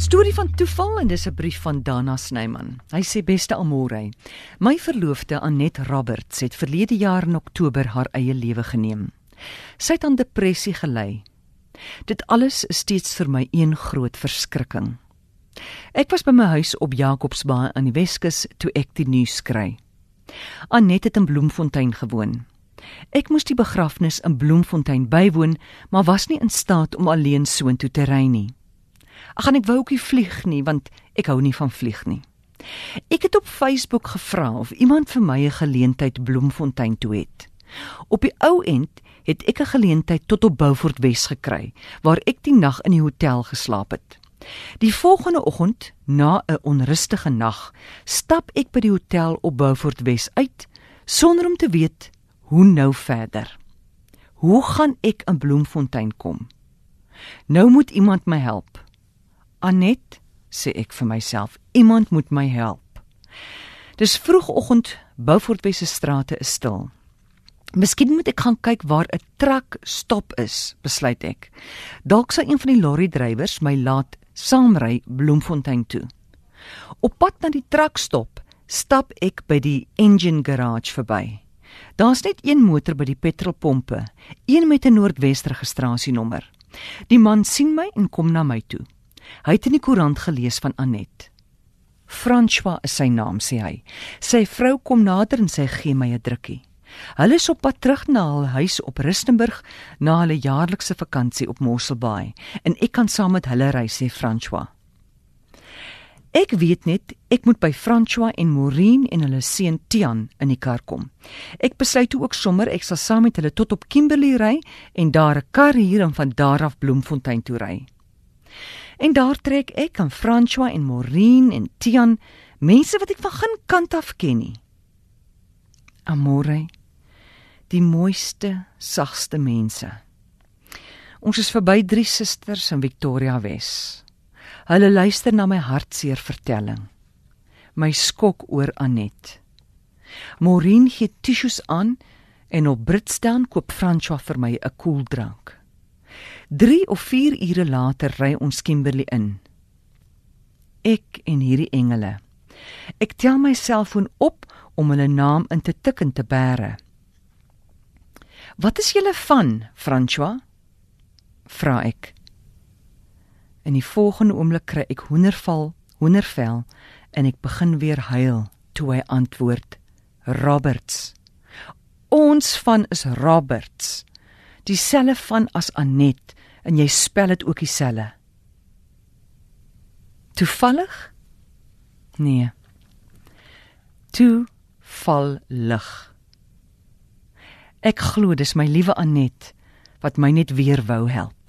Storie van toeval en dis 'n brief van Dana Snyman. Hy sê beste Amore, my verloofde Anet Roberts het verlede jaar in Oktober haar eie lewe geneem. Sy het aan depressie gely. Dit alles is steeds vir my een groot verskrikking. Ek was by my huis op Jacobsbaai aan die Weskus toe ek die nuus kry. Anet het in Bloemfontein gewoon. Ek moes die begrafnis in Bloemfontein bywoon, maar was nie in staat om alleen soontoe te ry nie. Ag gaan ek wou ookie vlieg nie want ek hou nie van vlieg nie. Ek het op Facebook gevra of iemand vir my 'n geleentheid Bloemfontein toe het. Op die ou end het ek 'n geleentheid tot op Beaufort Wes gekry waar ek die nag in die hotel geslaap het. Die volgende oggend, na 'n onrustige nag, stap ek by die hotel op Beaufort Wes uit sonder om te weet hoe nou verder. Hoe gaan ek in Bloemfontein kom? Nou moet iemand my help. Anet, sê ek vir myself, iemand moet my help. Dis vroegoggend, Beaufortwes se strate is stil. Miskien moet ek gaan kyk waar 'n truk stop is, besluit ek. Dalk sal een van die lorry-drywers my laat saamry Bloemfontein toe. Op pad na die trukstop stap ek by die engine garage verby. Daar's net een motor by die petrolpompe, een met 'n Noordwes registrasienommer. Die man sien my en kom na my toe. Hy het in die koerant gelees van Anet. François is sy naam, sê hy. Sy vrou kom nader en sy gee my 'n drukkie. Hulle is op pad terug na hul huis op Rustenburg na hulle jaarlikse vakansie op Mosselbaai en ek kan saam met hulle ry, sê François. Ek weet net ek moet by François en Maureen en hulle seun Tian in die kar kom. Ek besluit ook sommer ek sal saam met hulle tot op Kimberley ry en daar 'n kar hier en van daar af Bloemfontein toe ry. En daar trek ek aan François en Maureen en Tian, mense wat ek van geen kant af ken nie. Amore, die mooiste, sagste mense. Ons is verby drie susters in Victoria Wes. Hulle luister na my hartseer vertelling. My skok oor Anet. Maureen gee tissues aan en op Britstaan koop François vir my 'n koeldrank. 3 of 4 ure later ry ons Kimberley in. Ek en hierdie engele. Ek tel my selfoon op om hulle naam in te tik en te bære. Wat is julle van, François? vra ek. In die volgende oomblik kry ek hoenderval, hoendervel en ek begin weer huil toe hy antwoord: Roberts. Ons van is Roberts. Dieselfde van as Anet en jy spel dit ook dieselfde. Toevallig? Nee. Toe val lig. Ek glo dis my liewe Anet wat my net weer wou help.